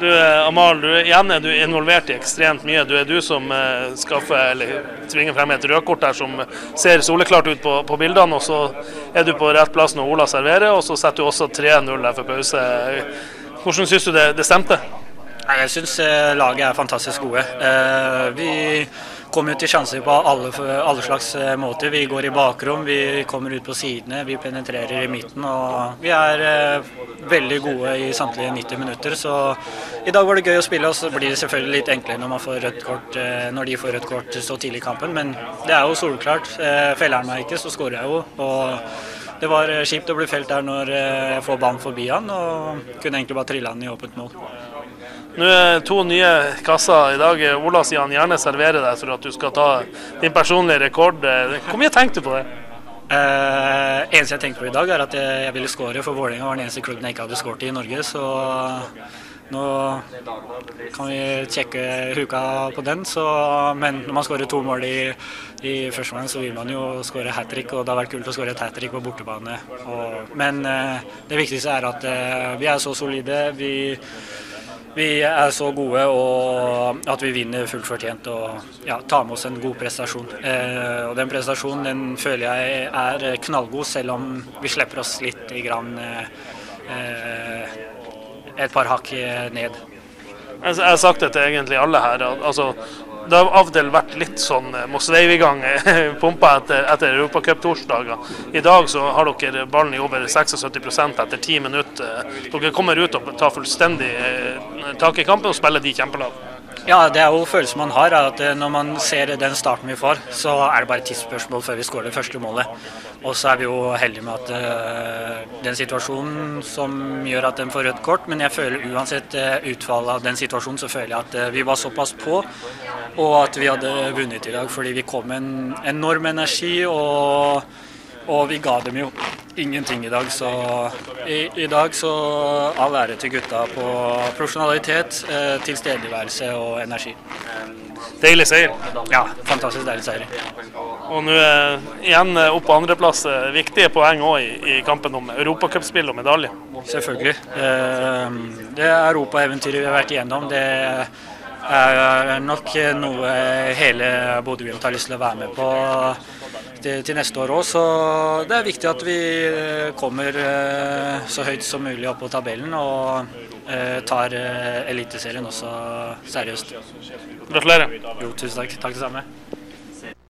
Du, eh, Amal, du, igjen er du involvert i ekstremt mye. Du er du som eh, skaffer, eller tvinger frem et rødkort der som ser soleklart ut på, på, bildene. og Så er du på rett plass når Ola serverer, og så setter du også 3-0 der for pause. Hvordan syns du det, det stemte? Jeg syns eh, laget er fantastisk gode. Eh, vi kommer jo til sjanser på alle, alle, slags eh, måter. Vi går i bakrom, vi kommer ut på sidene, vi penetrerer i midten. og Vi er veldig gode i samtlige 90 minutter. Så i dag var det gøy å spille, og så blir det selvfølgelig litt enklere når, man får rødt kort, når de får rødt kort så tidlig i kampen. Men det er jo solklart. Feller han meg ikke, så skårer jeg jo. og det var kjipt å bli felt der når jeg får ballen forbi han, og kunne egentlig bare trille han i åpent mål. Nå er to nye kasser i dag. Ola sier han gjerne serverer deg for at du skal ta din personlige rekord. Hvor mye tenkte du på det? Uh, eneste jeg tenkte på i dag, er at jeg, jeg ville skåre, for Vålerenga var den eneste klubben jeg ikke hadde skåret i i Norge. Så nå kan vi sjekke huka på den. Så, men når man skårer to mål i, i første omgang, så vil man jo skåre hat trick. Og det har vært kult å skåre et hat trick på bortebane. Og, men uh, det viktigste er at uh, vi er så solide. Vi vi er så gode og at vi vinner fullt fortjent og ja, tar med oss en god prestasjon. Eh, og Den prestasjonen den føler jeg er knallgod, selv om vi slipper oss litt grann, eh, et par hakk ned. Jeg har sagt det til egentlig alle her. altså det har av og til vært litt sånn eh, i gang», eh, pumpa etter, etter europacuptorsdager. I dag så har dere ballen i over 76% etter ti minutter. Dere kommer ut og tar fullstendig eh, tak i kampen og spiller de kjempelavt. Ja, det er jo følelsen man har. at Når man ser den starten vi får, så er det bare et tidsspørsmål før vi skårer det første målet. Og så er vi jo heldige med at uh, den situasjonen som gjør at den får rødt kort. Men jeg føler uansett uh, utfallet av den situasjonen, så føler jeg at uh, vi var såpass på. Og at vi hadde vunnet i dag fordi vi kom med en enorm energi. og og vi ga dem jo ingenting i dag, så i, i dag så all ære til gutta på profesjonalitet, eh, tilstedeværelse og energi. Deilig seier. Ja, fantastisk deilig seier. Og nå eh, igjen eh, opp på andreplass. Eh, viktige poeng òg i, i, kampen om europacupspill og medalje. Selvfølgelig. Eh, det europaeventyret vi har vært igjennom, det er nok noe hele Bodø-Glimt har lyst til å være med på til, til neste år òg. Så det er viktig at vi eh, kommer eh, så høyt som mulig opp på tabellen og eh, tar Eliteserien også seriøst. Gratulerer. Jo, tusen takk. Takk det samme.